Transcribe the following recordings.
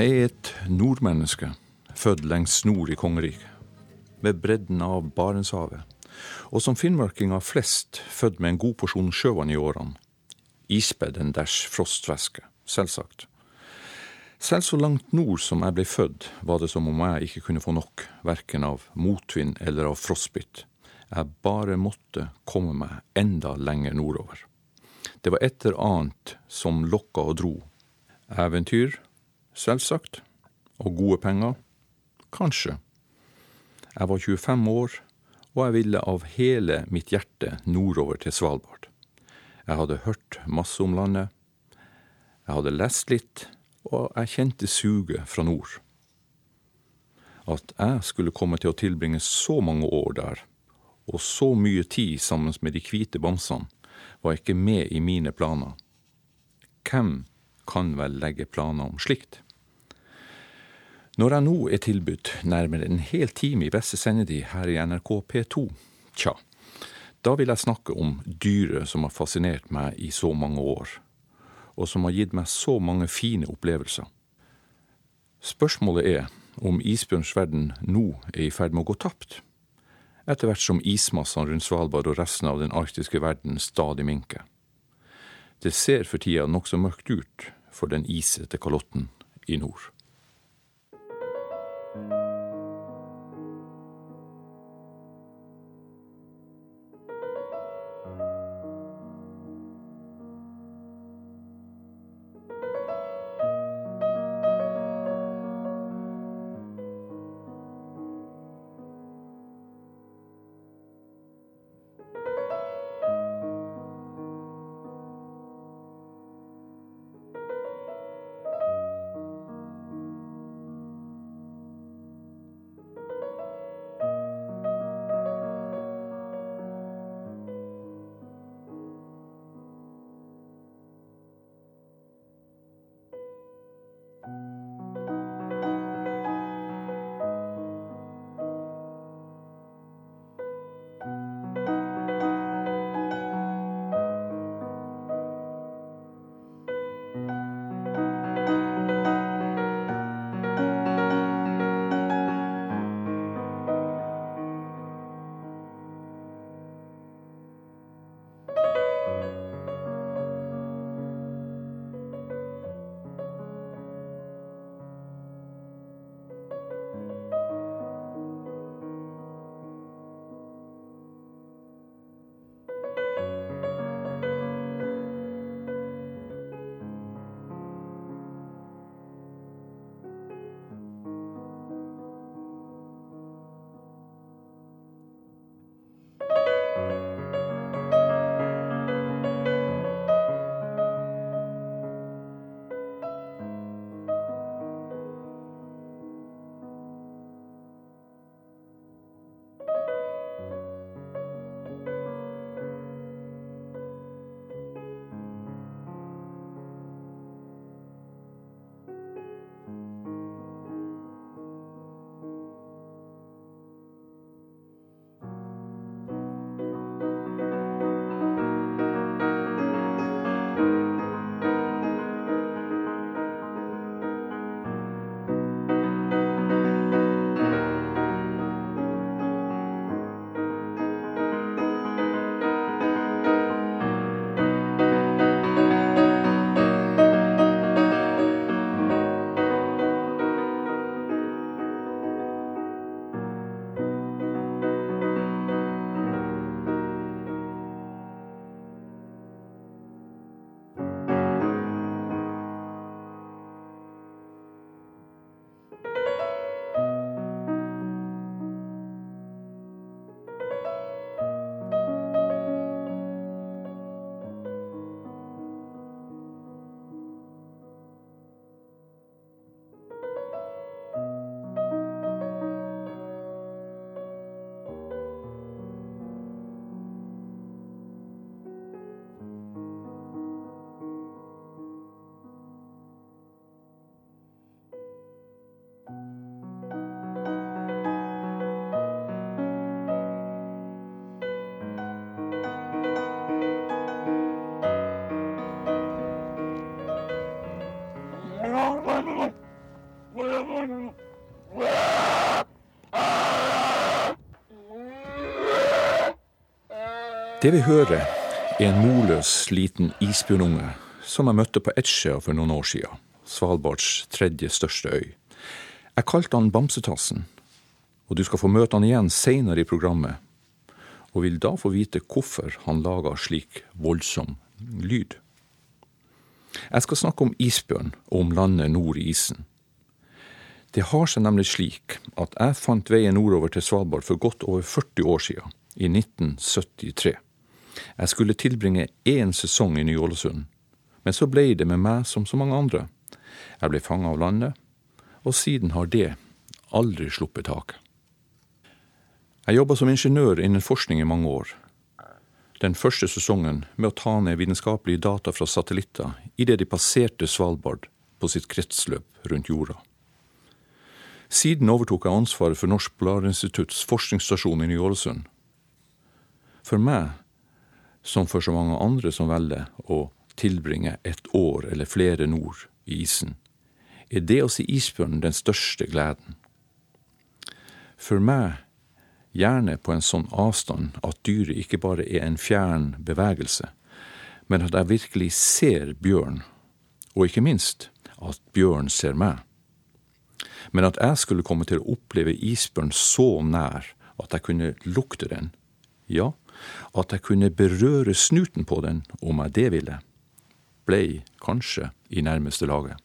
Jeg er et nordmenneske, født lengst nord i kongeriket, ved bredden av Barentshavet, og som finnmarkinger flest født med en god porsjon sjøvann i årene. Ispedd en dæsj frostvæske, selvsagt. Selv så langt nord som jeg ble født, var det som om jeg ikke kunne få nok, verken av motvind eller av frostbitt. Jeg bare måtte komme meg enda lenger nordover. Det var et eller annet som lokka og dro. Eventyr, selvsagt. Og gode penger? Kanskje. Jeg var 25 år, og jeg ville av hele mitt hjerte nordover til Svalbard. Jeg hadde hørt masse om landet. Jeg hadde lest litt, og jeg kjente suget fra nord. At jeg skulle komme til å tilbringe så mange år der, og så mye tid sammen med de hvite bamsene, var ikke med i mine planer. Hvem kan vel legge planer om slikt? Når jeg nå er tilbudt nærmere en hel time i beste sendetid her i NRK P2, tja, da vil jeg snakke om dyret som har fascinert meg i så mange år, og som har gitt meg så mange fine opplevelser. Spørsmålet er om isbjørnsverden nå er i ferd med å gå tapt etter hvert som ismassene rundt Svalbard og resten av den arktiske verden stadig minker. Det ser for tida nokså mørkt ut for den isete kalotten i nord. Det vi hører, er en morløs liten isbjørnunge som jeg møtte på Etsja for noen år siden, Svalbards tredje største øy. Jeg kalte han Bamsetassen, og du skal få møte han igjen seinere i programmet, og vil da få vite hvorfor han lager slik voldsom lyd. Jeg skal snakke om isbjørn og om landet nord i isen. Det har seg nemlig slik at jeg fant veien nordover til Svalbard for godt over 40 år siden, i 1973. Jeg skulle tilbringe én sesong i Ny-Ålesund, men så ble det med meg som så mange andre. Jeg ble fanga av landet, og siden har det aldri sluppet taket. Jeg jobba som ingeniør innen forskning i mange år. Den første sesongen med å ta ned vitenskapelige data fra satellitter idet de passerte Svalbard på sitt kretsløp rundt jorda. Siden overtok jeg ansvaret for Norsk Polarinstitutts forskningsstasjon i Ny-Ålesund. For meg som for så mange andre som velger å tilbringe et år eller flere nord i isen, er det å se isbjørnen den største gleden. For meg gjerne på en sånn avstand at dyret ikke bare er en fjern bevegelse, men at jeg virkelig ser bjørn, og ikke minst at bjørn ser meg. Men at jeg skulle komme til å oppleve isbjørn så nær at jeg kunne lukte den, ja, at jeg kunne berøre snuten på den om jeg det ville, blei kanskje i nærmeste laget.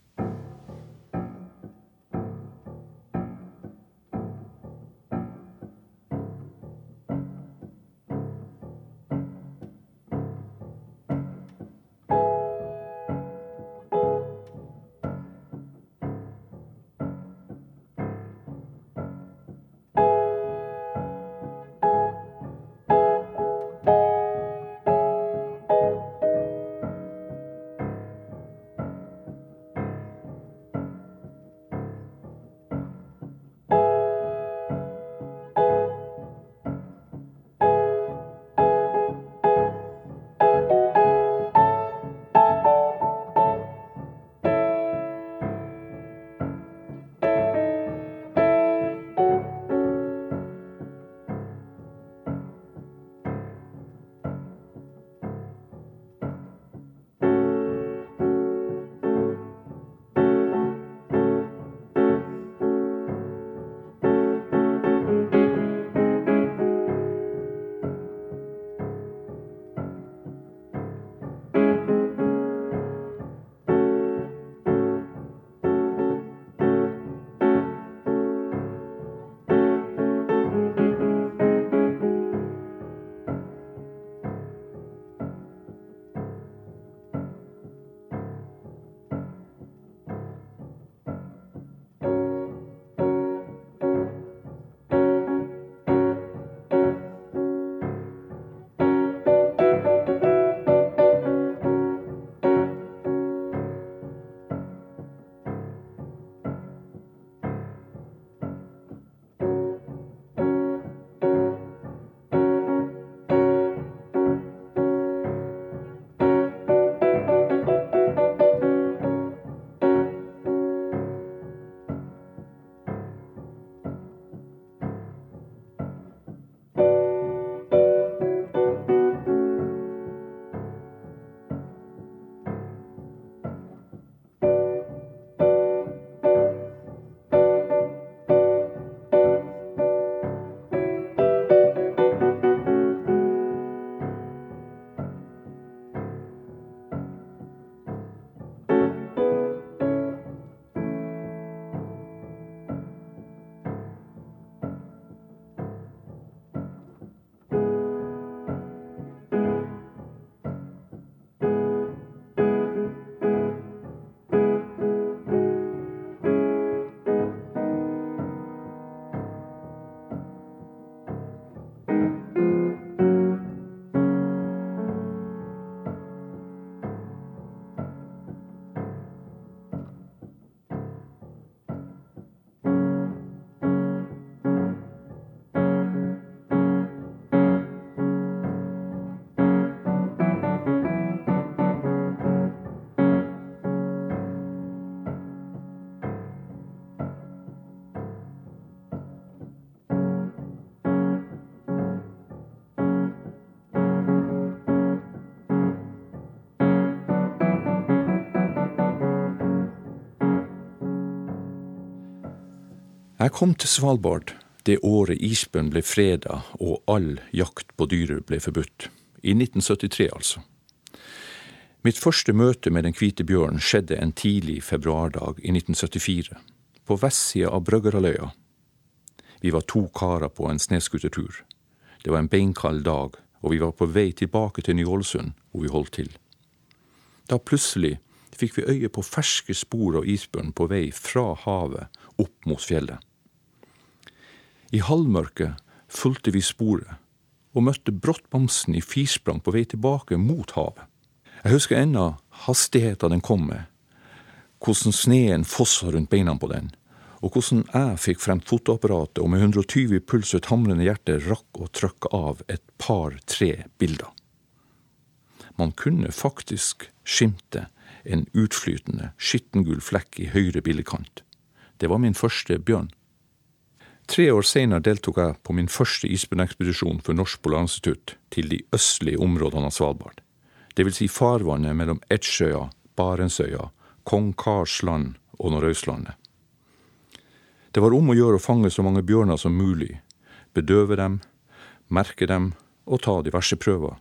Jeg kom til Svalbard det året isbjørn ble freda og all jakt på dyret ble forbudt. I 1973, altså. Mitt første møte med den hvite bjørnen skjedde en tidlig februardag i 1974, på vestsida av Brøggeraløya. Vi var to karer på en snøscootertur. Det var en beinkald dag, og vi var på vei tilbake til Ny-Ålesund, hvor vi holdt til. Da plutselig fikk vi øye på ferske spor av isbjørn på vei fra havet opp mot fjellet. I halvmørket fulgte vi sporet og møtte brått bamsen i firsprang på vei tilbake mot havet. Jeg husker ennå hastigheta den kom med, hvordan sneen fossa rundt beina på den, og hvordan jeg fikk frem fotoapparatet og med 120 puls og et hamrende hjerte rakk å trykke av et par-tre bilder. Man kunne faktisk skimte en utflytende, skittengul flekk i høyre billekant. Det var min første bjørn. Tre år senere deltok jeg på min første isbjørnekspedisjon for Norsk Polarinstitutt til de østlige områdene av Svalbard, vil si farvannet mellom Etsjøya, Barentsøya, Kong Kars land og Nordøstlandet. Det var om å gjøre å fange så mange bjørner som mulig, bedøve dem, merke dem og ta diverse prøver.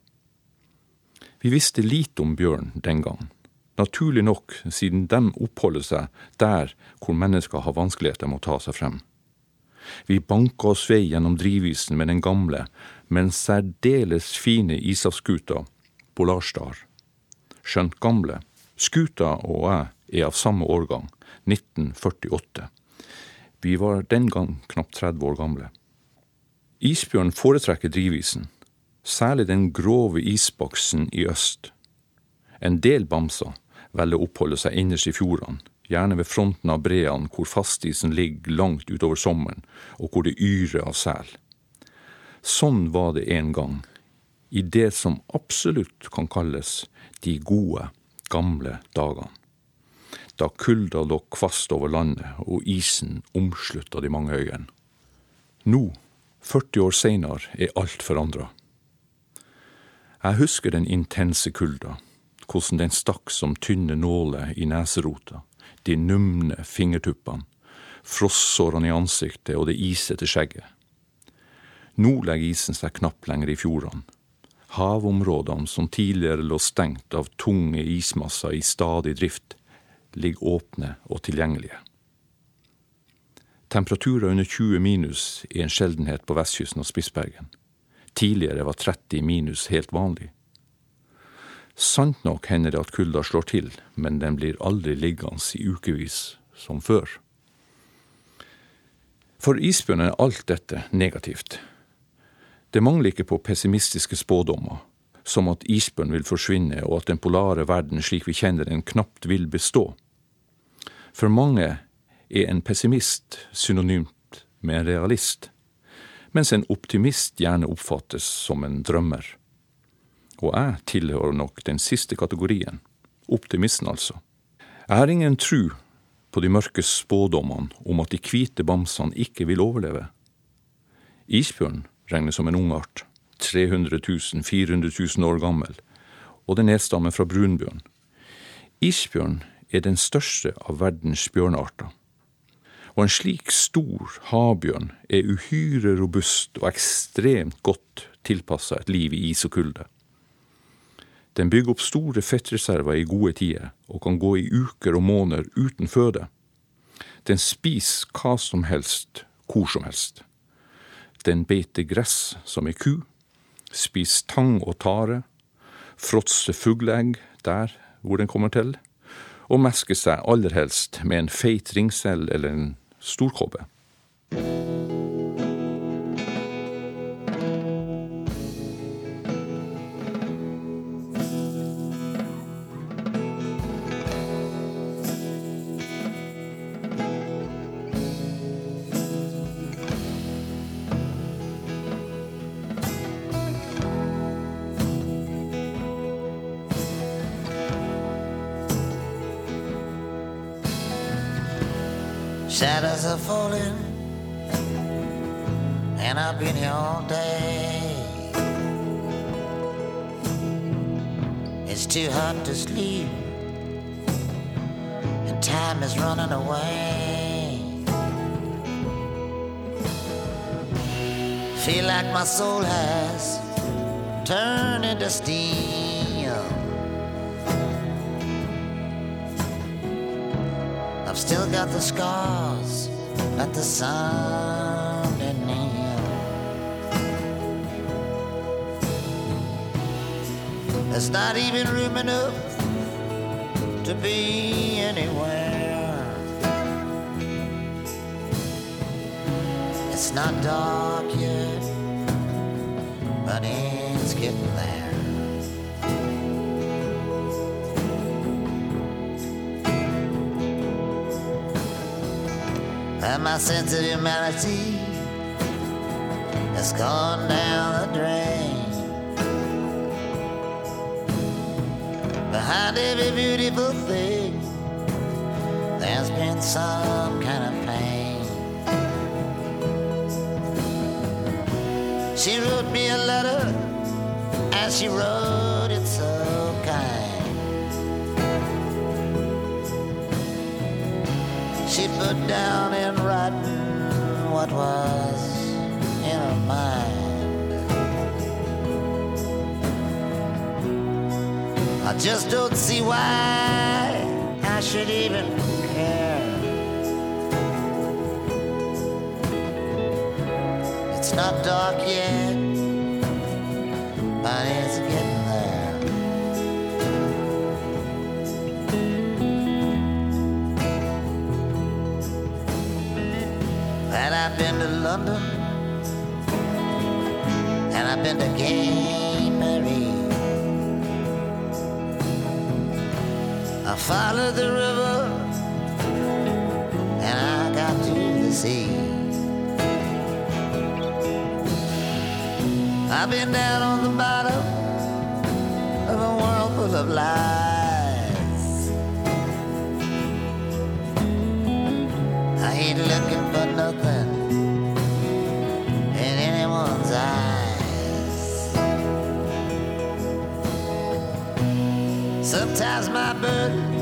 Vi visste lite om bjørn den gangen, naturlig nok siden de oppholder seg der hvor mennesker har vanskeligheter med å ta seg frem. Vi banka oss vei gjennom drivisen med den gamle, men særdeles fine isavskuta Polarstar. Skjønt gamle, skuta og jeg er av samme årgang, 1948. Vi var den gang knapt 30 år gamle. Isbjørn foretrekker drivisen, særlig den grove isboksen i øst. En del bamser velger å oppholde seg innerst i fjordene, gjerne ved fronten av breene hvor fastisen ligger langt utover sommeren, og hvor det yrer av sel. Sånn var det en gang, i det som absolutt kan kalles de gode, gamle dagene da kulda lå kvast over landet og isen omslutta de mange øyene. Nå, 40 år seinere, er alt forandra. Jeg husker den intense kulda, hvordan den stakk som tynne nåler i neserota, de numne fingertuppene, frossårene i ansiktet og det isete skjegget. Nå legger isen seg knapt lenger i fjordene. Havområdene som tidligere lå stengt av tunge ismasser i stadig drift, ligger åpne og tilgjengelige. Temperaturer under 20 minus er en sjeldenhet på vestkysten av Spitsbergen. Tidligere var 30 minus helt vanlig. Sant nok hender det at kulda slår til, men den blir aldri liggende i ukevis som før. For isbjørn er alt dette negativt. Det mangler ikke på pessimistiske spådommer, som at isbjørn vil forsvinne og at den polare verden slik vi kjenner den, knapt vil bestå. For mange er en pessimist synonymt med en realist, mens en optimist gjerne oppfattes som en drømmer. Og jeg tilhører nok den siste kategorien, optimisten altså. Jeg har ingen tru på de mørke spådommene om at de hvite bamsene ikke vil overleve. Isbjørn regnes som en ungart, 300 000-400 000 år gammel, og den nedstammer fra brunbjørn. Isbjørn er den største av verdens bjørnarter. Og en slik stor havbjørn er uhyre robust og ekstremt godt tilpassa et liv i is og kulde. Den bygger opp store fettreserver i gode tider, og kan gå i uker og måneder uten føde. Den spiser hva som helst, hvor som helst. Den beiter gress som ei ku, spiser tang og tare, fråtser fugleegg der hvor den kommer til, og mesker seg aller helst med en feit ringsel eller en storkobbe. Been here all day. It's too hot to sleep, and time is running away. feel like my soul has turned into steam. I've still got the scars that the sun There's not even room enough to be anywhere. It's not dark yet, but it's getting there. And my sense of humanity has gone down the drain. Behind every beautiful thing, there's been some kind of pain. She wrote me a letter, and she wrote it so kind. She put down in writing what was in her mind. I just don't see why I should even care. It's not dark yet, but it's getting there. And I've been to London, and I've been to Cambridge. Followed the river and I got to the sea. I've been down on the bottom of a world full of lies. I ain't looking for nothing in anyone's eyes. Sometimes my burden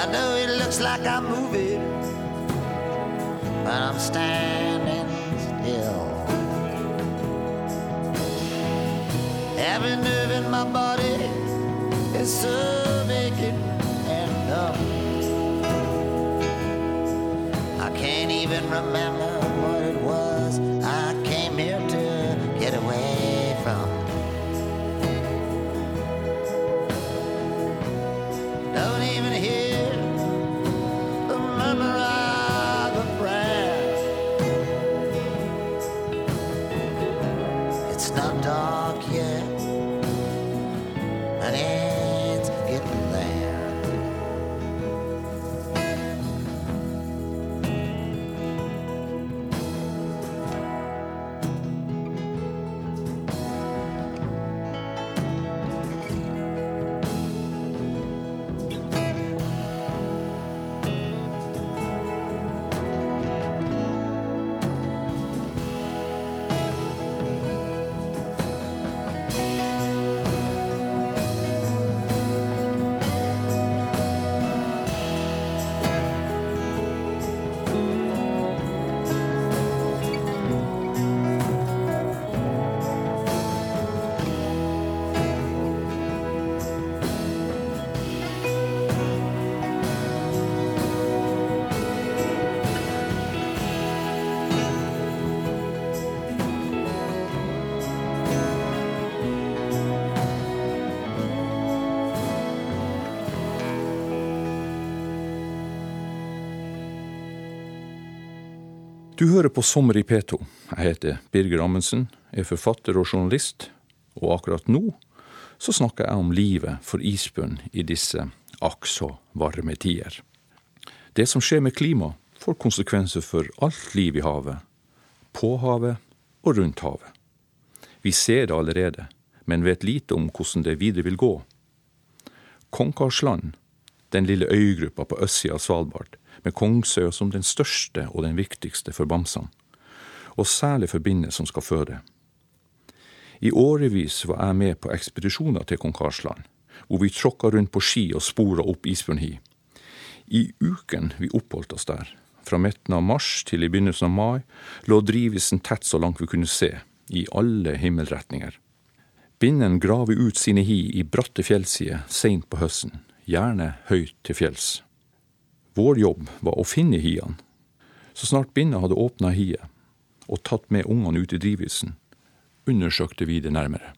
I know it looks like I'm moving, but I'm standing still. Every nerve in my body is so naked and numb. I can't even remember Du hører på Sommer i P2. Jeg heter Birger Amundsen, er forfatter og journalist, og akkurat nå så snakker jeg om livet for isbjørn i disse akk så varme tider. Det som skjer med klima, får konsekvenser for alt liv i havet, på havet og rundt havet. Vi ser det allerede, men vet lite om hvordan det videre vil gå. Konkarsland, den lille øygruppa på østsida av Svalbard, med Kongsøya som den største og den viktigste for bamsene, og særlig for bindet som skal føde. I årevis var jeg med på ekspedisjoner til kong Karlsland, hvor vi tråkka rundt på ski og spora opp isbjørnhi. I uken vi oppholdt oss der, fra midten av mars til i begynnelsen av mai, lå drivisen tett så langt vi kunne se, i alle himmelretninger. Binnen graver ut sine hi i bratte fjellsider seint på høsten, gjerne høyt til fjells. Vår jobb var å finne hiene. Så snart binna hadde åpna hiet og tatt med ungene ut i drivisen, undersøkte vi det nærmere.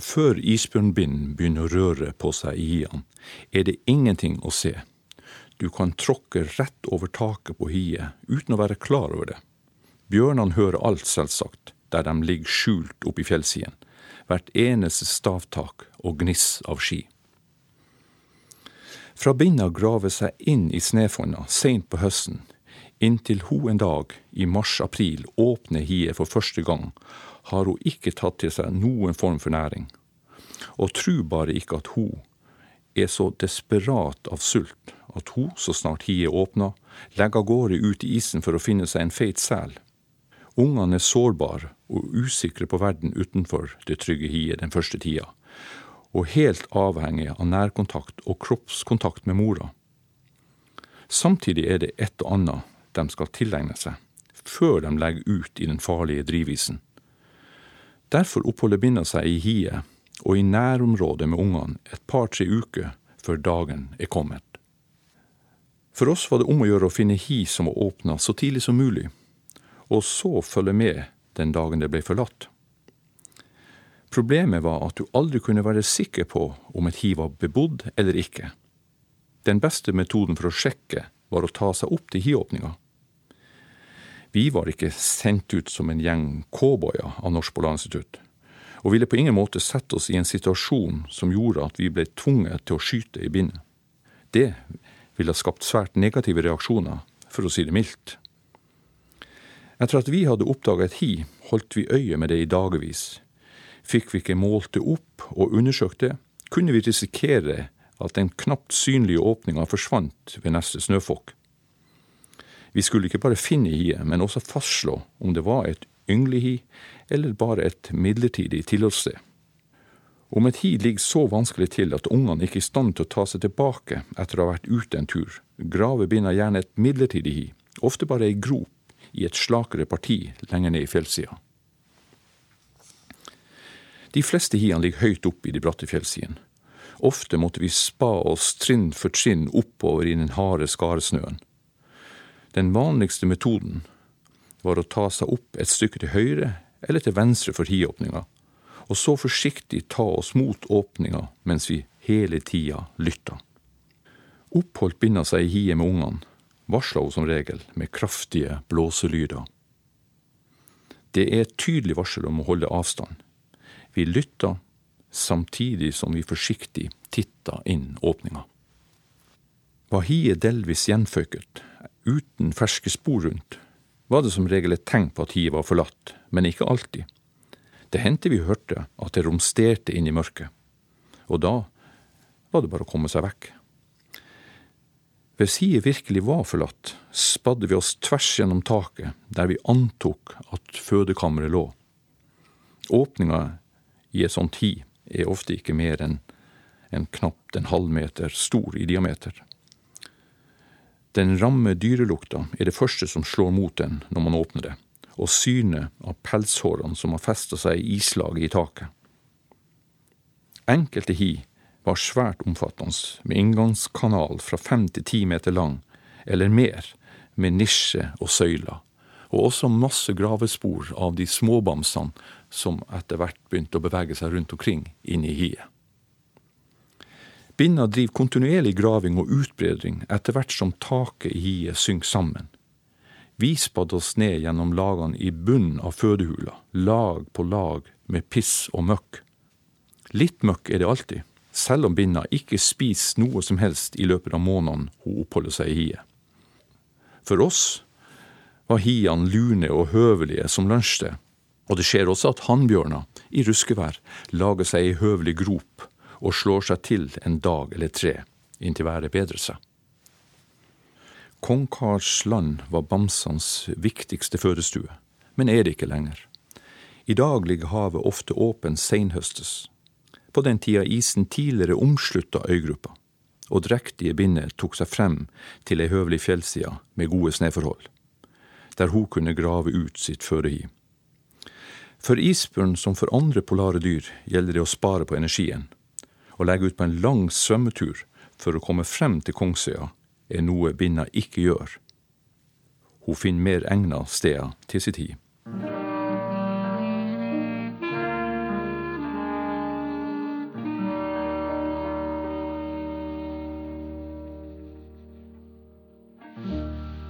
Før isbjørnbinden begynner å røre på seg i hiene, er det ingenting å se. Du kan tråkke rett over taket på hiet uten å være klar over det. Bjørnene hører alt, selvsagt, der de ligger skjult oppi fjellsiden. Hvert eneste stavtak og gniss av ski. Fra binda graver seg inn i snøfonna seint på høsten, inntil hun en dag i mars-april åpner hiet for første gang, har hun ikke tatt til seg noen form for næring. Og tru bare ikke at hun er så desperat av sult at hun, så snart hiet åpner, legger av gårde ut i isen for å finne seg en feit sel. Ungene er sårbare og usikre på verden utenfor det trygge hiet den første tida, og helt avhengig av nærkontakt og kroppskontakt med mora. Samtidig er det et og annet de skal tilegne seg, før de legger ut i den farlige drivisen. Derfor oppholder binda seg i hiet og i nærområdet med ungene et par-tre uker før dagen er kommet. For oss var det om å gjøre å finne hi som var åpna så tidlig som mulig, og så følge med den dagen det ble forlatt. Problemet var at du aldri kunne være sikker på om et hi var bebodd eller ikke. Den beste metoden for å sjekke var å ta seg opp til hiåpninga. Vi var ikke sendt ut som en gjeng cowboyer av Norsk Polarinstitutt, og ville på ingen måte sette oss i en situasjon som gjorde at vi ble tvunget til å skyte i bindet. Det ville ha skapt svært negative reaksjoner, for å si det mildt. Etter at vi hadde oppdaga et hi, holdt vi øye med det i dagevis, Fikk vi ikke målt det opp og undersøkt det, kunne vi risikere at den knapt synlige åpninga forsvant ved neste snøfokk. Vi skulle ikke bare finne hiet, men også fastslå om det var et ynglehi eller bare et midlertidig tilholdssted. Om et hi ligger så vanskelig til at ungene ikke er i stand til å ta seg tilbake etter å ha vært ute en tur, graver binda gjerne et midlertidig hi, ofte bare ei grop i et slakere parti lenger ned i fjellsida. De fleste hiene ligger høyt oppe i de bratte fjellsidene. Ofte måtte vi spa oss trinn for trinn oppover i den harde skaresnøen. Den vanligste metoden var å ta seg opp et stykke til høyre eller til venstre for hiåpninga, og så forsiktig ta oss mot åpninga mens vi hele tida lytta. Oppholdt binda seg i hiet med ungene, varsla hun som regel med kraftige blåselyder. Det er et tydelig varsel om å holde avstand. Vi lytta, samtidig som vi forsiktig titta inn åpninga. Var hiet delvis gjenføyket, uten ferske spor rundt, var det som regel et tegn på at hiet var forlatt, men ikke alltid. Det hendte vi hørte at det romsterte inn i mørket, og da var det bare å komme seg vekk. Hvis hiet virkelig var forlatt, spadde vi oss tvers gjennom taket der vi antok at fødekammeret lå. Åpninga i et sånt hi er ofte ikke mer enn en knapt en halvmeter stor i diameter. Den ramme dyrelukta er det første som slår mot en når man åpner det, og synet av pelshårene som har festa seg i islaget i taket. Enkelte hi var svært omfattende, med inngangskanal fra fem til ti meter lang, eller mer, med nisje og søyler, og også masse gravespor av de småbamsene som etter hvert begynte å bevege seg rundt omkring inne i hiet. Binna driver kontinuerlig graving og utbedring etter hvert som taket i hiet synker sammen. Vi spadde oss ned gjennom lagene i bunnen av fødehula, lag på lag med piss og møkk. Litt møkk er det alltid, selv om binna ikke spiser noe som helst i løpet av månedene hun oppholder seg i hiet. For oss var hiene lune og høvelige som lunsjsted, og det skjer også at hannbjørner i ruskevær lager seg ei høvelig grop og slår seg til en dag eller tre inntil været bedrer seg. Kong Karls land var bamsenes viktigste fødestue, men er det ikke lenger. I dag ligger havet ofte åpen seinhøstes. På den tida isen tidligere omslutta øygruppa, og drektige binner tok seg frem til ei høvelig fjellside med gode sneforhold, der hun kunne grave ut sitt fødehi. For isbjørn som for andre polare dyr gjelder det å spare på energien, Å legge ut på en lang svømmetur for å komme frem til Kongsøya er noe binna ikke gjør. Hun finner mer egna steder til sin tid.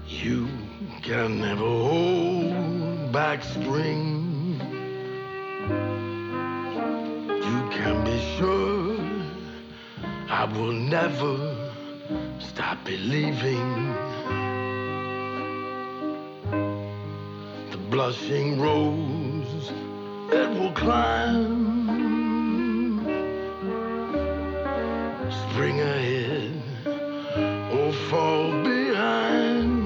You can never hold back spring. Sure I will never stop believing. The blushing rose, it will climb. Spring ahead or fall behind.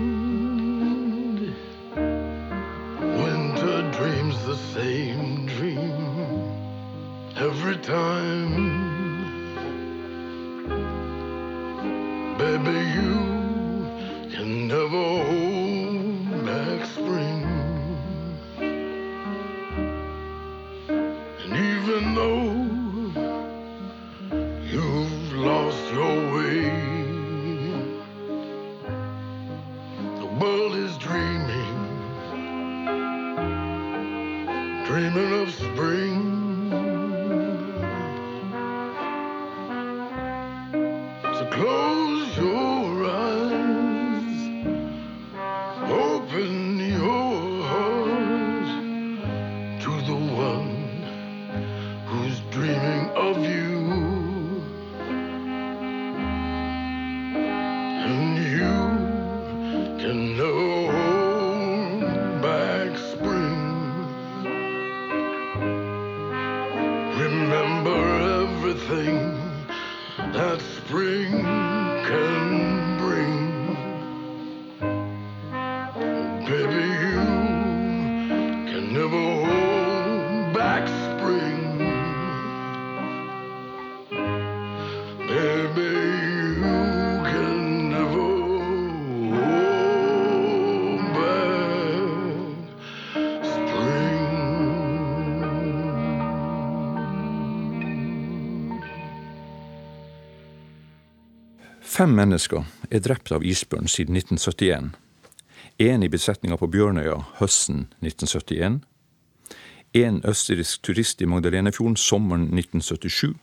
Winter dreams the same every time. Baby, you Fem mennesker er drept av isbjørn siden 1971. Én i besetninga på Bjørnøya høsten 1971. En østerriksk turist i Magdalenefjorden sommeren 1977.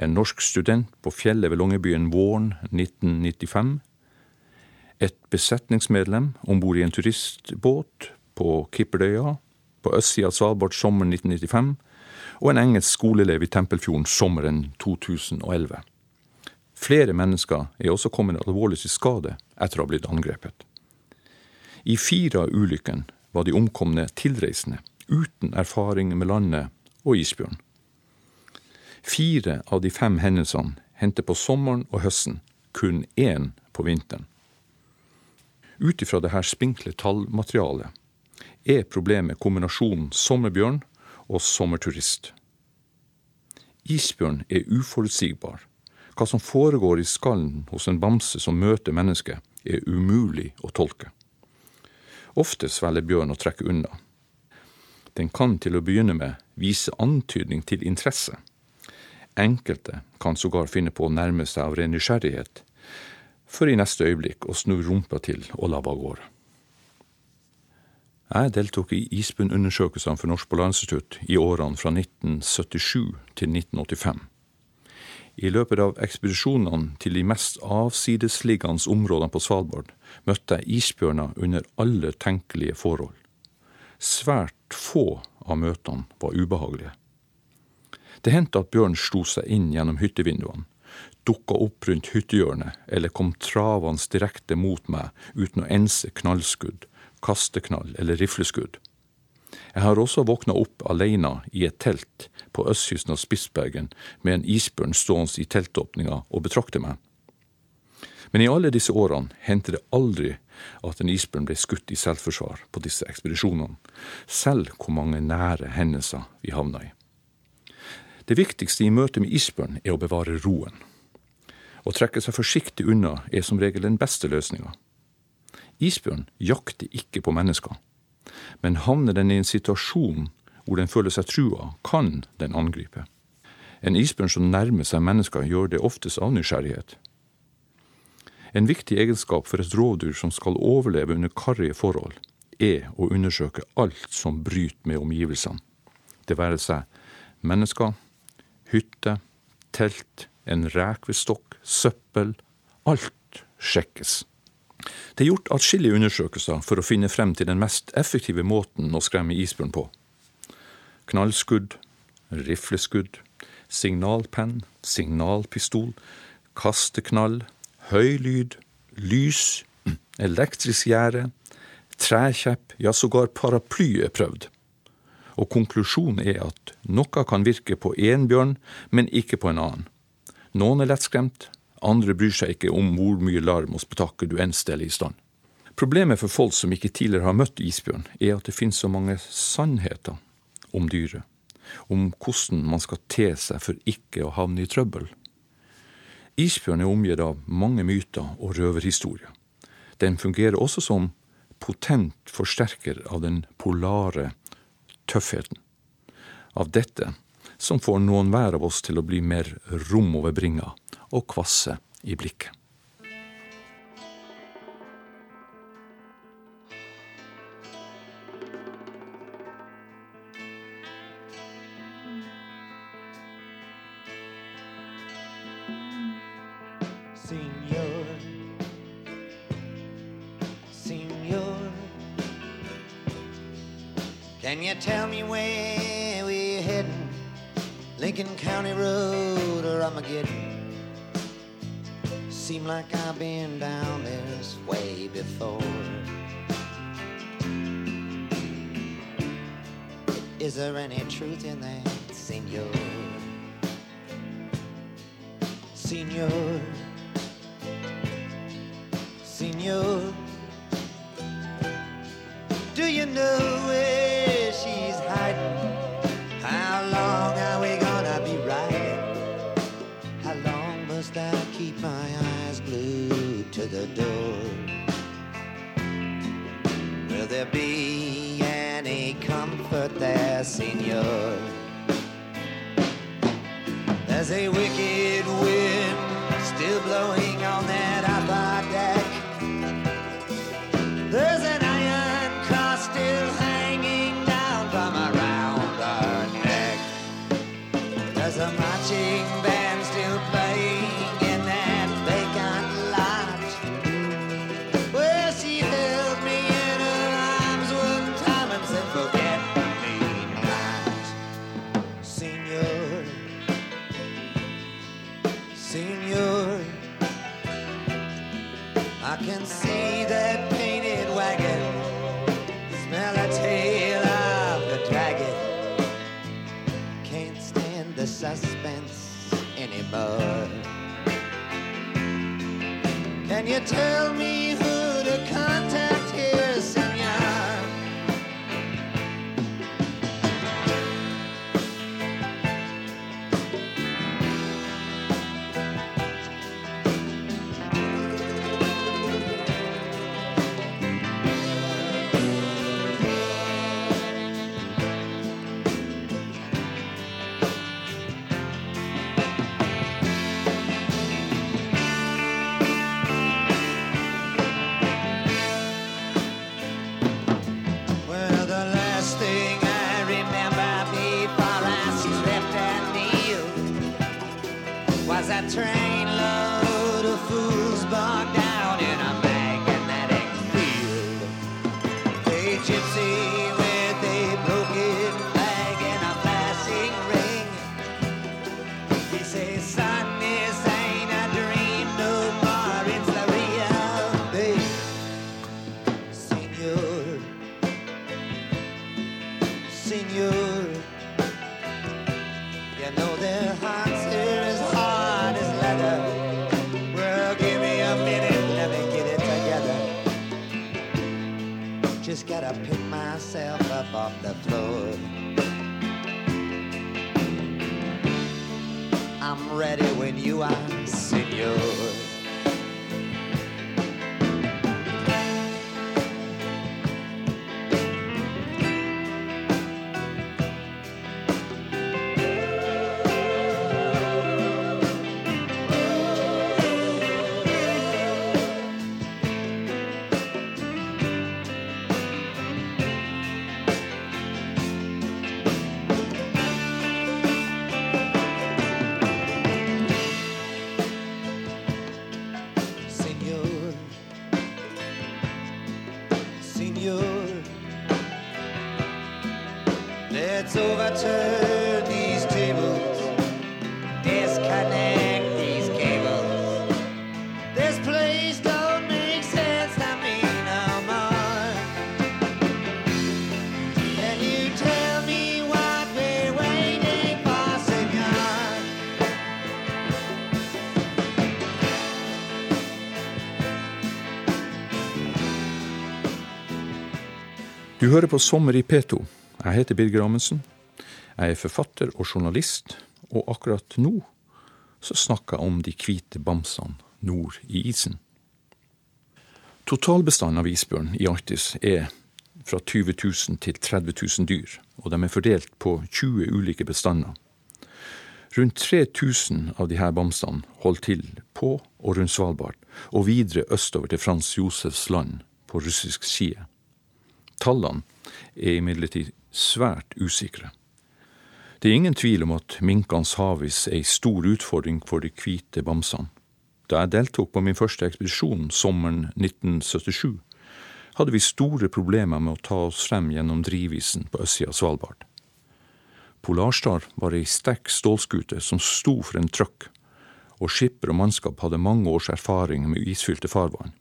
En norsk student på fjellet ved Longyearbyen våren 1995. Et besetningsmedlem om bord i en turistbåt på Kipperdøya på østsida av Svalbard sommeren 1995. Og en engelsk skoleelev i Tempelfjorden sommeren 2011. Flere mennesker er også kommet alvorlig til skade etter å ha blitt angrepet. I fire av ulykkene var de omkomne tilreisende, uten erfaring med landet og isbjørn. Fire av de fem hendelsene hendte på sommeren og høsten, kun én på vinteren. Ut ifra dette spinkle tallmaterialet er problemet kombinasjonen sommerbjørn og sommerturist. Isbjørn er uforutsigbar. Hva som foregår i skallen hos en bamse som møter mennesket, er umulig å tolke. Ofte svelger bjørn og trekker unna. Den kan til å begynne med vise antydning til interesse. Enkelte kan sågar finne på å nærme seg av ren nysgjerrighet, for i neste øyeblikk å snu rumpa til og labbe av gårde. Jeg deltok i isbjørnundersøkelsene for Norsk Polarinstitutt i årene fra 1977 til 1985. I løpet av ekspedisjonene til de mest avsidesliggende områdene på Svalbard møtte jeg isbjørner under alle tenkelige forhold. Svært få av møtene var ubehagelige. Det hendte at bjørn slo seg inn gjennom hyttevinduene, dukka opp rundt hyttehjørnet eller kom travende direkte mot meg uten å ense knallskudd, kasteknall eller rifleskudd. Jeg har også våkna opp alene i et telt på østkysten av Spitsbergen med en isbjørn stående i teltåpninga og betrakte meg. Men i alle disse årene hendte det aldri at en isbjørn ble skutt i selvforsvar på disse ekspedisjonene, selv hvor mange nære hendelser vi havna i. Det viktigste i møte med isbjørn er å bevare roen. Å trekke seg forsiktig unna er som regel den beste løsninga. Isbjørn jakter ikke på mennesker, men havner den i en situasjon hvor den føler seg trua, kan den angripe. En isbjørn som nærmer seg mennesker, gjør det oftest av nysgjerrighet. En viktig egenskap for et rovdyr som skal overleve under karrige forhold, er å undersøke alt som bryter med omgivelsene. Det være seg mennesker, hytte, telt, en rekvestokk, søppel. Alt sjekkes. Det er gjort atskillige undersøkelser for å finne frem til den mest effektive måten å skremme isbjørn på. Knallskudd, rifleskudd, signalpenn, signalpistol, kasteknall, høy lyd, lys, elektrisk gjerde, trekjepp, ja sågar paraply er prøvd. Og konklusjonen er at noe kan virke på én bjørn, men ikke på en annen. Noen er lettskremt, andre bryr seg ikke om hvor mye larm og spetakkel du enn steller i stand. Problemet for folk som ikke tidligere har møtt isbjørn, er at det finnes så mange sannheter om dyret. Om hvordan man skal te seg for ikke å havne i trøbbel. Isbjørn er omgitt av mange myter og røverhistorier. Den fungerer også som potent forsterker av den polare tøffheten. Av dette som får noen hver av oss til å bli mer rom over bringa og kvasse i blikket. Can you tell me where we're heading? Lincoln County Road or Armageddon? Seem like I've been down this way before. Is there any truth in that, Senor? Senor. Senor, do you know where she's hiding? How long are we gonna be riding? How long must I keep my eyes to the door? Will there be any comfort there, Senor? There's a wicked wind can't stand the suspense anymore. Can you tell me train. Hører på Sommer i P2. Jeg heter Birger Amundsen. Jeg er forfatter og journalist, og akkurat nå så snakker jeg om de hvite bamsene nord i isen. Totalbestanden av isbjørn i Arktis er fra 20 000 til 30 000 dyr, og de er fordelt på 20 ulike bestander. Rundt 3000 av disse bamsene holder til på og rundt Svalbard, og videre østover til Frans Josefs land på russisk side. Tallene er imidlertid svært usikre. Det er ingen tvil om at minkenes havis er en stor utfordring for de hvite bamsene. Da jeg deltok på min første ekspedisjon sommeren 1977, hadde vi store problemer med å ta oss frem gjennom drivisen på østsida av Svalbard. Polarstar var ei sterk stålskute som sto for en trøkk, og skipper og mannskap hadde mange års erfaring med isfylte farvann.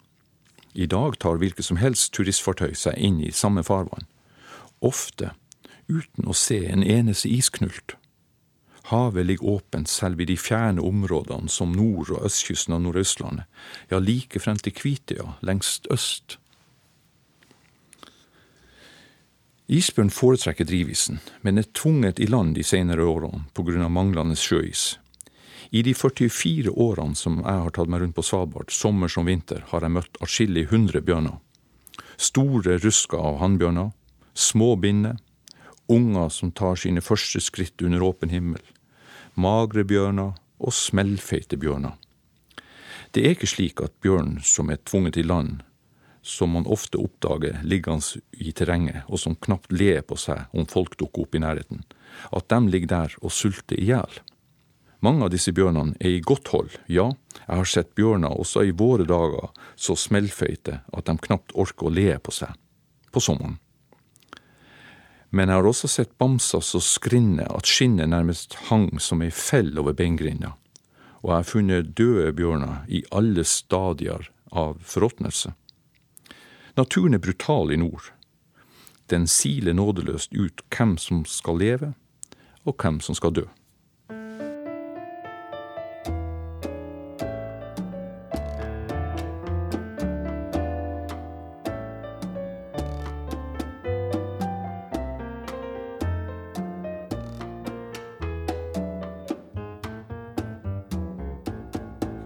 I dag tar hvilket som helst turistfartøy seg inn i samme farvann, ofte uten å se en eneste isknult. Havet ligger åpent selv i de fjerne områdene som nord- og østkysten av Nordøstlandet, ja, like frem til Kvitøya lengst øst. Isbjørn foretrekker drivisen, men er tvunget i land de senere årene på grunn av manglende sjøis. I de 44 årene som jeg har tatt meg rundt på Svalbard, sommer som vinter, har jeg møtt atskillig hundre bjørner. Store rusker av hannbjørner, små binner, unger som tar sine første skritt under åpen himmel, magre bjørner og smellfeite bjørner. Det er ikke slik at bjørn som er tvunget i land, som man ofte oppdager liggende i terrenget, og som knapt ler på seg om folk dukker opp i nærheten, at de ligger der og sulter i hjel. Mange av disse bjørnene er i godt hold, ja, jeg har sett bjørner også i våre dager så smellføyte at de knapt orker å le på seg, på sommeren. Men jeg har også sett bamser så skrinne at skinnet nærmest hang som ei fell over beingrinda, og jeg har funnet døde bjørner i alle stadier av forråtnelse. Naturen er brutal i nord. Den siler nådeløst ut hvem som skal leve, og hvem som skal dø.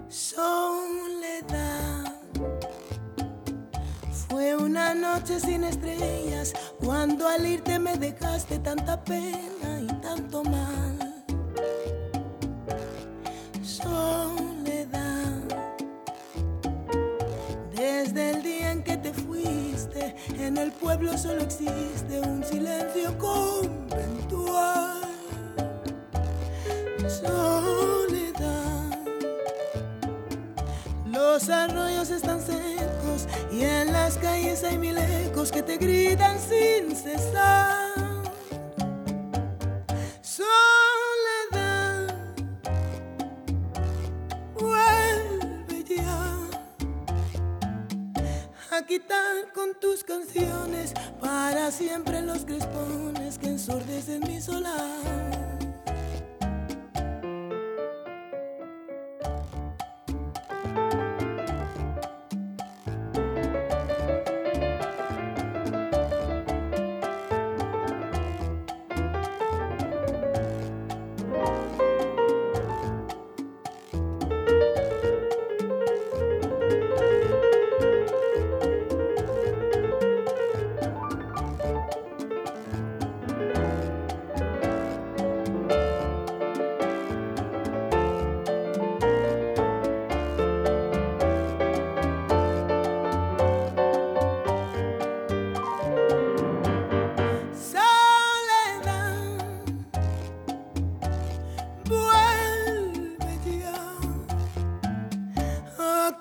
Soledad fue una noche sin estrellas cuando al irte me dejaste tanta pena y tanto mal. Soledad, desde el día en que te fuiste, en el pueblo solo existe un silencio conventual. Los arroyos están secos y en las calles hay mil ecos que te gritan sin cesar.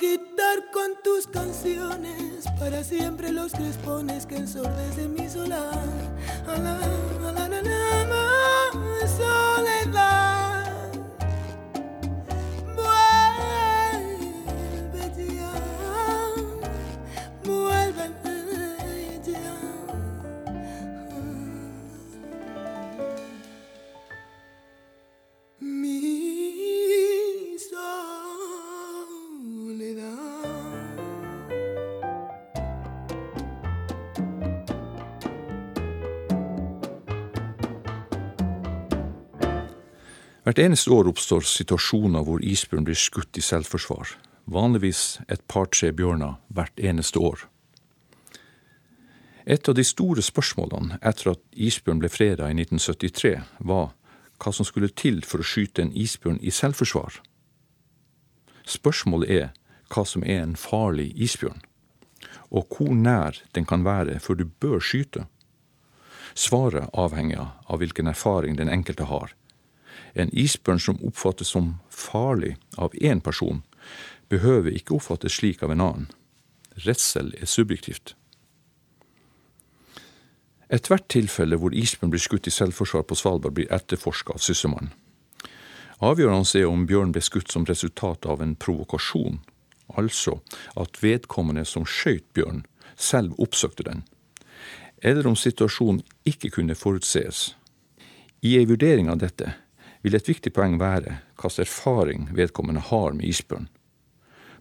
Quitar con tus canciones para siempre los crespones que ensordecen mi solar. Soledad, Hvert eneste år oppstår situasjoner hvor isbjørn blir skutt i selvforsvar. Vanligvis et par-tre bjørner hvert eneste år. Et av de store spørsmålene etter at isbjørn ble freda i 1973, var hva som skulle til for å skyte en isbjørn i selvforsvar. Spørsmålet er hva som er en farlig isbjørn, og hvor nær den kan være før du bør skyte. Svaret avhenger av hvilken erfaring den enkelte har. En isbjørn som oppfattes som farlig av én person, behøver ikke oppfattes slik av en annen. Redsel er subjektivt. Ethvert tilfelle hvor isbjørn blir skutt i selvforsvar på Svalbard, blir etterforska av Sysselmannen. Avgjørende er om bjørn ble skutt som resultat av en provokasjon, altså at vedkommende som skjøt bjørn, selv oppsøkte den, eller om situasjonen ikke kunne forutsees. I ei vurdering av dette vil et viktig poeng være hva slags erfaring vedkommende har med isbjørn.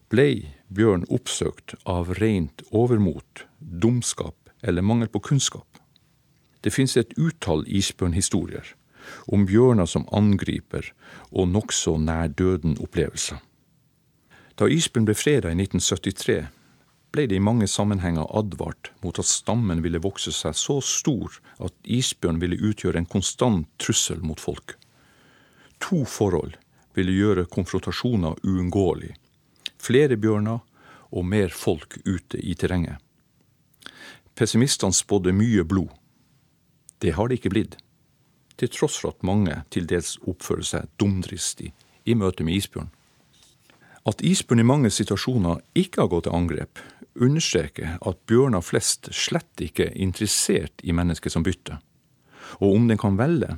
Blei bjørn oppsøkt av rent overmot, dumskap eller mangel på kunnskap? Det finnes et utall isbjørnhistorier om bjørner som angriper og nokså nær døden-opplevelser. Da isbjørn ble freda i 1973, ble det i mange sammenhenger advart mot at stammen ville vokse seg så stor at isbjørn ville utgjøre en konstant trussel mot folk. To forhold ville gjøre konfrontasjoner uunngåelig. Flere bjørner og mer folk ute i terrenget. Pessimistene spådde mye blod. Det har det ikke blitt, til tross for at mange til dels oppfører seg dumdristig i møte med isbjørn. At isbjørn i mange situasjoner ikke har gått til angrep, understreker at bjørner flest slett ikke er interessert i mennesket som bytte. Og om den kan velge,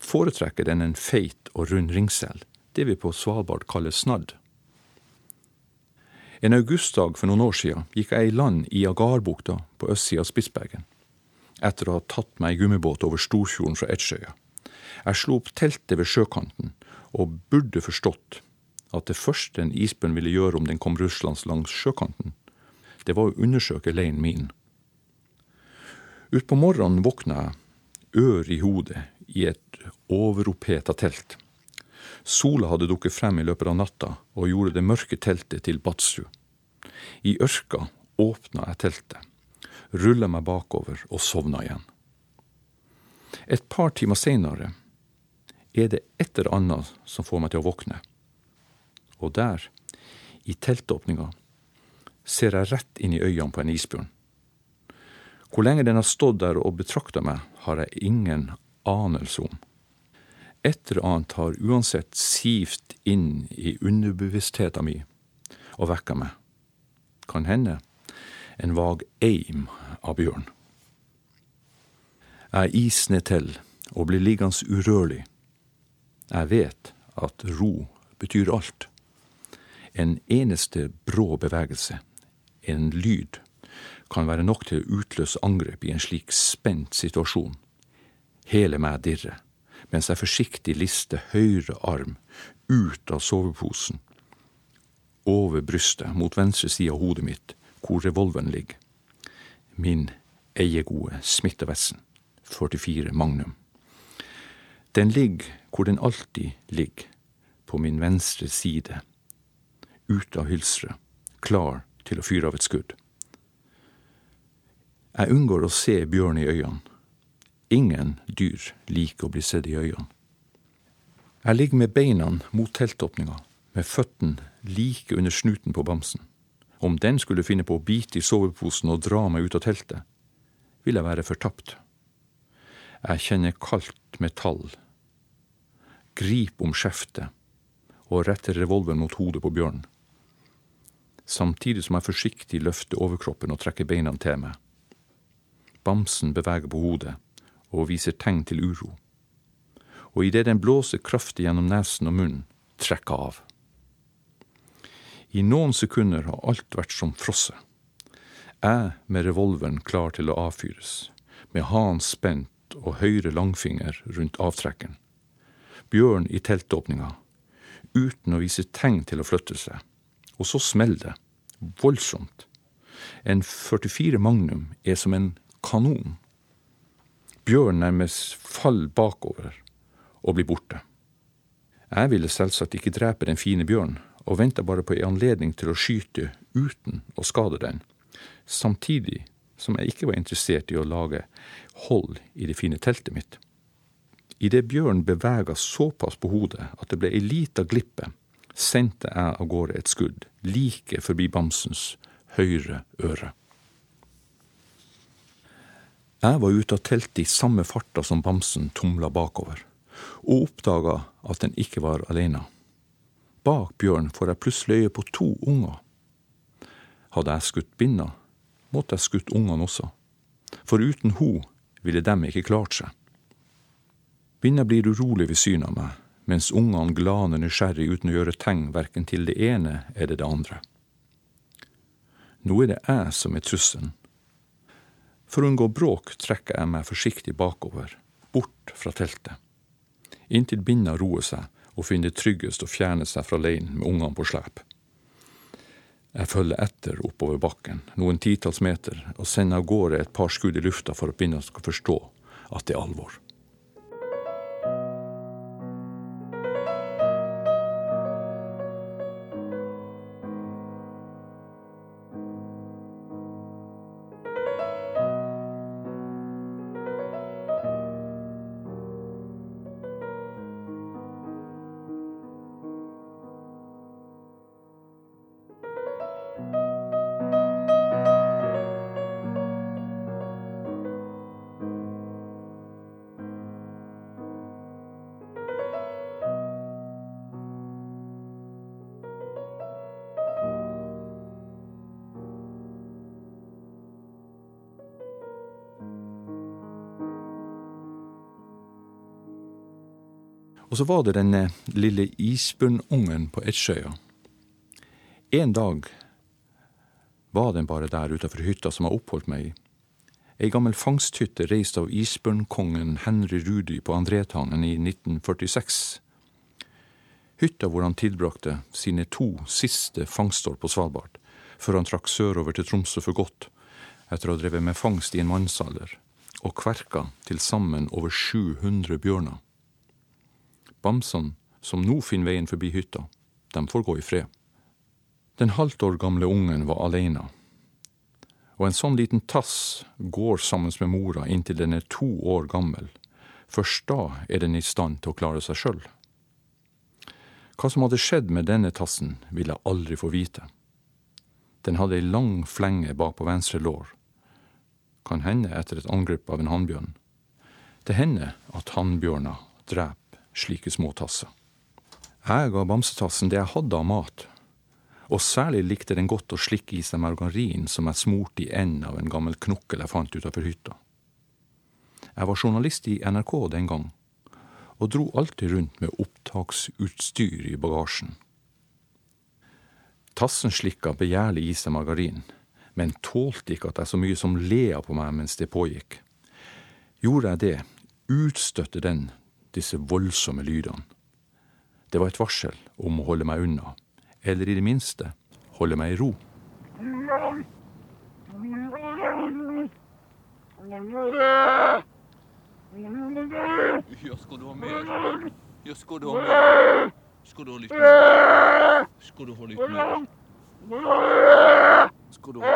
foretrekker den en feit og rund ringsel, det vi på Svalbard kaller snadd. En augustdag for noen år siden gikk jeg i land i Agarbukta på østsida av Spitsbergen, etter å ha tatt meg i gummibåt over Storfjorden fra Ettsjøya. Jeg slo opp teltet ved sjøkanten og burde forstått at det første en isbjørn ville gjøre om den kom ruslende langs sjøkanten, det var å undersøke leiren min. Utpå morgenen våkna jeg, ør i hodet, i et overoppheta telt. Sola hadde dukket frem i løpet av natta og gjorde det mørke teltet til Batsu. I ørka åpna jeg teltet, rulla meg bakover og sovna igjen. Et par timer seinere er det et eller annet som får meg til å våkne. Og der, i teltåpninga, ser jeg rett inn i øynene på en isbjørn. Hvor lenge den har stått der og betrakta meg, har jeg ingen anelse om. Et eller annet har uansett sivt inn i underbevisstheten min, og vekka meg. Kan hende en vag eim av bjørn. Jeg isner til og blir liggende urørlig. Jeg vet at ro betyr alt. En eneste brå bevegelse, en lyd, kan være nok til å utløse angrep i en slik spent situasjon. Hele meg dirre, mens jeg forsiktig lister høyre arm ut av soveposen, over brystet, mot venstre side av hodet mitt, hvor revolveren ligger. Min eiegode Smith-Wesson 44 Magnum. Den ligger hvor den alltid ligger, på min venstre side, ute av hylsteret, klar til å fyre av et skudd. Jeg unngår å se bjørn i øynene. Ingen dyr liker å bli sett i øynene. Jeg ligger med beina mot teltåpninga, med føttene like under snuten på bamsen. Om den skulle finne på å bite i soveposen og dra meg ut av teltet, vil jeg være fortapt. Jeg kjenner kaldt metall, grip om skjeftet og retter revolveren mot hodet på bjørnen. Samtidig som jeg forsiktig løfter overkroppen og trekker beina til meg. Bamsen beveger på hodet og viser tegn til uro. Og idet den blåser kraftig gjennom nesen og munnen, trekker av. I noen sekunder har alt vært som frosset. Jeg med revolveren klar til å avfyres, med hanen spent og høyre langfinger rundt avtrekkeren. Bjørn i teltåpninga, uten å vise tegn til å flytte seg. Og så smeller det. Voldsomt. En 44 Magnum er som en kanon. Bjørn nærmest faller bakover og blir borte. Jeg ville selvsagt ikke drepe den fine bjørnen, og venta bare på ei anledning til å skyte uten å skade den, samtidig som jeg ikke var interessert i å lage hold i det fine teltet mitt. Idet bjørnen bevega såpass på hodet at det ble ei lita glippe, sendte jeg av gårde et skudd like forbi bamsens høyre øre. Jeg var ute av teltet i samme farta som bamsen tumla bakover, og oppdaga at den ikke var aleine. Bak Bjørn får jeg plutselig øye på to unger. Hadde jeg skutt binna, måtte jeg skutt ungene også, for uten ho ville dem ikke klart seg. Binna blir urolig ved synet av meg, mens ungene glaner nysgjerrig uten å gjøre tegn verken til det ene eller det andre. Nå er det jeg som er trusselen. For å unngå bråk trekker jeg meg forsiktig bakover, bort fra teltet, inntil binna roer seg og finner det tryggest å fjerne seg fra leiren med ungene på slep. Jeg følger etter oppover bakken, noen titalls meter, og sender av gårde et par skudd i lufta for at binna skal forstå at det er alvor. Og så var det denne lille isbjørnungen på Edsjøya. En dag var den bare der utenfor hytta som jeg oppholdt meg i. Ei gammel fangsthytte reist av isbjørnkongen Henry Rudi på Andretangen i 1946. Hytta hvor han tilbrakte sine to siste fangstår på Svalbard, før han trakk sørover til Tromsø for godt, etter å ha drevet med fangst i en mannsalder, og kverka til sammen over 700 bjørner. Bamsene, som nå finner veien forbi hytta, de får gå i fred. Den halvt år gamle ungen var alene, og en sånn liten tass går sammen med mora inntil den er to år gammel. Først da er den i stand til å klare seg sjøl. Hva som hadde skjedd med denne tassen, vil jeg aldri få vite. Den hadde ei lang flenge bak på venstre lår. Kan hende etter et angrep av en hannbjørn. Det hender at hannbjørner dreper slike små tasser. Jeg ga bamsetassen det jeg hadde av mat, Og særlig likte den godt å slikke i seg margarin som jeg smurte i enden av en gammel knokkel jeg fant utenfor hytta. Jeg var journalist i NRK den gang, og dro alltid rundt med opptaksutstyr i bagasjen. Tassen slikka begjærlig i seg margarin, men tålte ikke at jeg så mye som lea på meg mens det pågikk. Gjorde jeg det, utstøtte den disse voldsomme lydene. Det var et varsel om å holde meg unna, eller i det minste holde meg i ro. Ja, skal du ha mer? Ja, skal du ha mer? Skal du ha litt mer? Skal du ha litt mer? Skal du ha